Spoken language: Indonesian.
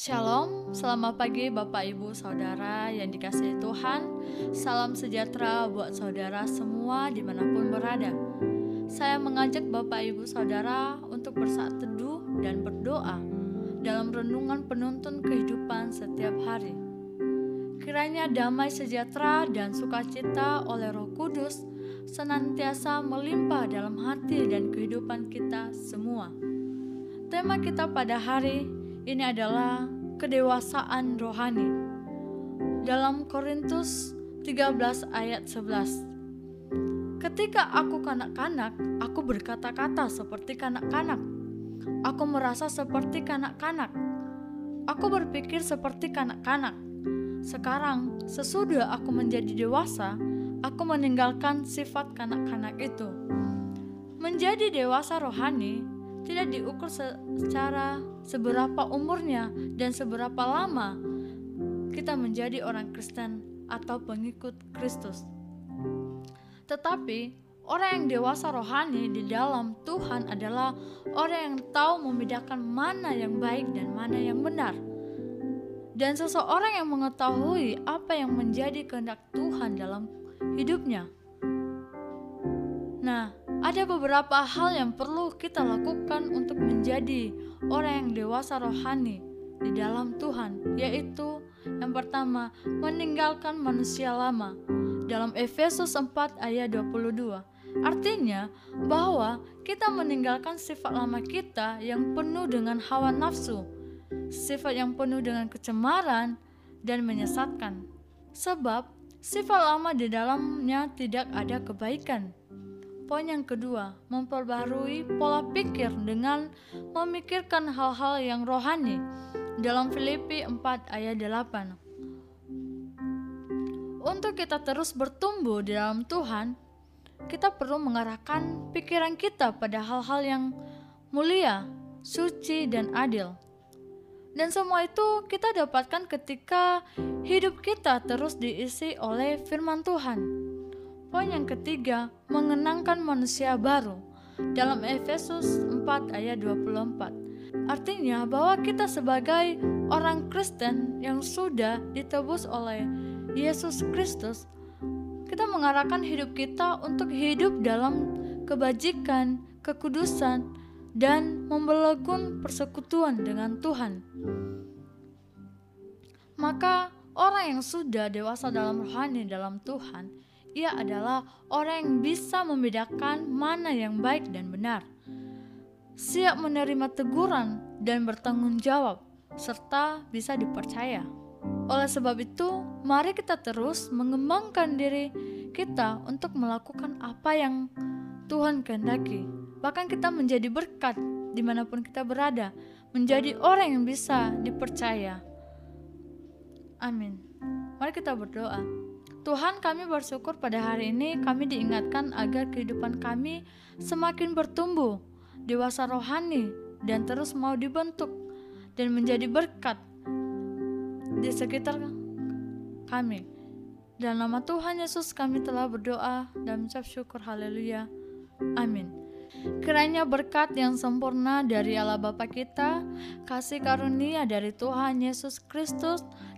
Shalom, selamat pagi Bapak Ibu Saudara yang dikasihi Tuhan. Salam sejahtera buat saudara semua di mana pun berada. Saya mengajak Bapak Ibu Saudara untuk bersaat teduh dan berdoa Dalam renungan penuntun kehidupan setiap hari. Kiranya damai sejahtera dan sukacita oleh roh kudus Senantiasa melimpah dalam hati dan kehidupan kita semua. Tema kita pada hari ini adalah kedewasaan rohani. Dalam Korintus 13 ayat 11. Ketika aku kanak-kanak, aku berkata-kata seperti kanak-kanak. Aku merasa seperti kanak-kanak. Aku berpikir seperti kanak-kanak. Sekarang, sesudah aku menjadi dewasa, aku meninggalkan sifat kanak-kanak itu. Menjadi dewasa rohani tidak diukur secara seberapa umurnya dan seberapa lama kita menjadi orang Kristen atau pengikut Kristus. Tetapi orang yang dewasa rohani di dalam Tuhan adalah orang yang tahu membedakan mana yang baik dan mana yang benar. Dan seseorang yang mengetahui apa yang menjadi kehendak Tuhan dalam hidupnya. Nah, ada beberapa hal yang perlu kita lakukan untuk menjadi orang yang dewasa rohani di dalam Tuhan, yaitu yang pertama, meninggalkan manusia lama. Dalam Efesus 4 ayat 22. Artinya bahwa kita meninggalkan sifat lama kita yang penuh dengan hawa nafsu, sifat yang penuh dengan kecemaran dan menyesatkan. Sebab sifat lama di dalamnya tidak ada kebaikan. Poin yang kedua, memperbarui pola pikir dengan memikirkan hal-hal yang rohani. Dalam Filipi 4 ayat 8. Untuk kita terus bertumbuh di dalam Tuhan, kita perlu mengarahkan pikiran kita pada hal-hal yang mulia, suci, dan adil. Dan semua itu kita dapatkan ketika hidup kita terus diisi oleh firman Tuhan. Poin yang ketiga, mengenangkan manusia baru. Dalam Efesus 4 ayat 24. Artinya bahwa kita sebagai orang Kristen yang sudah ditebus oleh Yesus Kristus, kita mengarahkan hidup kita untuk hidup dalam kebajikan, kekudusan, dan membelagun persekutuan dengan Tuhan. Maka orang yang sudah dewasa dalam rohani dalam Tuhan ia adalah orang yang bisa membedakan mana yang baik dan benar, siap menerima teguran dan bertanggung jawab, serta bisa dipercaya. Oleh sebab itu, mari kita terus mengembangkan diri kita untuk melakukan apa yang Tuhan kehendaki. Bahkan kita menjadi berkat di mana pun kita berada, menjadi orang yang bisa dipercaya. Amin. Mari kita berdoa. Tuhan kami bersyukur pada hari ini kami diingatkan agar kehidupan kami semakin bertumbuh, dewasa rohani, dan terus mau dibentuk dan menjadi berkat di sekitar kami. Dan nama Tuhan Yesus kami telah berdoa dan mengucap syukur haleluya. Amin. Kiranya berkat yang sempurna dari Allah Bapa kita, kasih karunia dari Tuhan Yesus Kristus,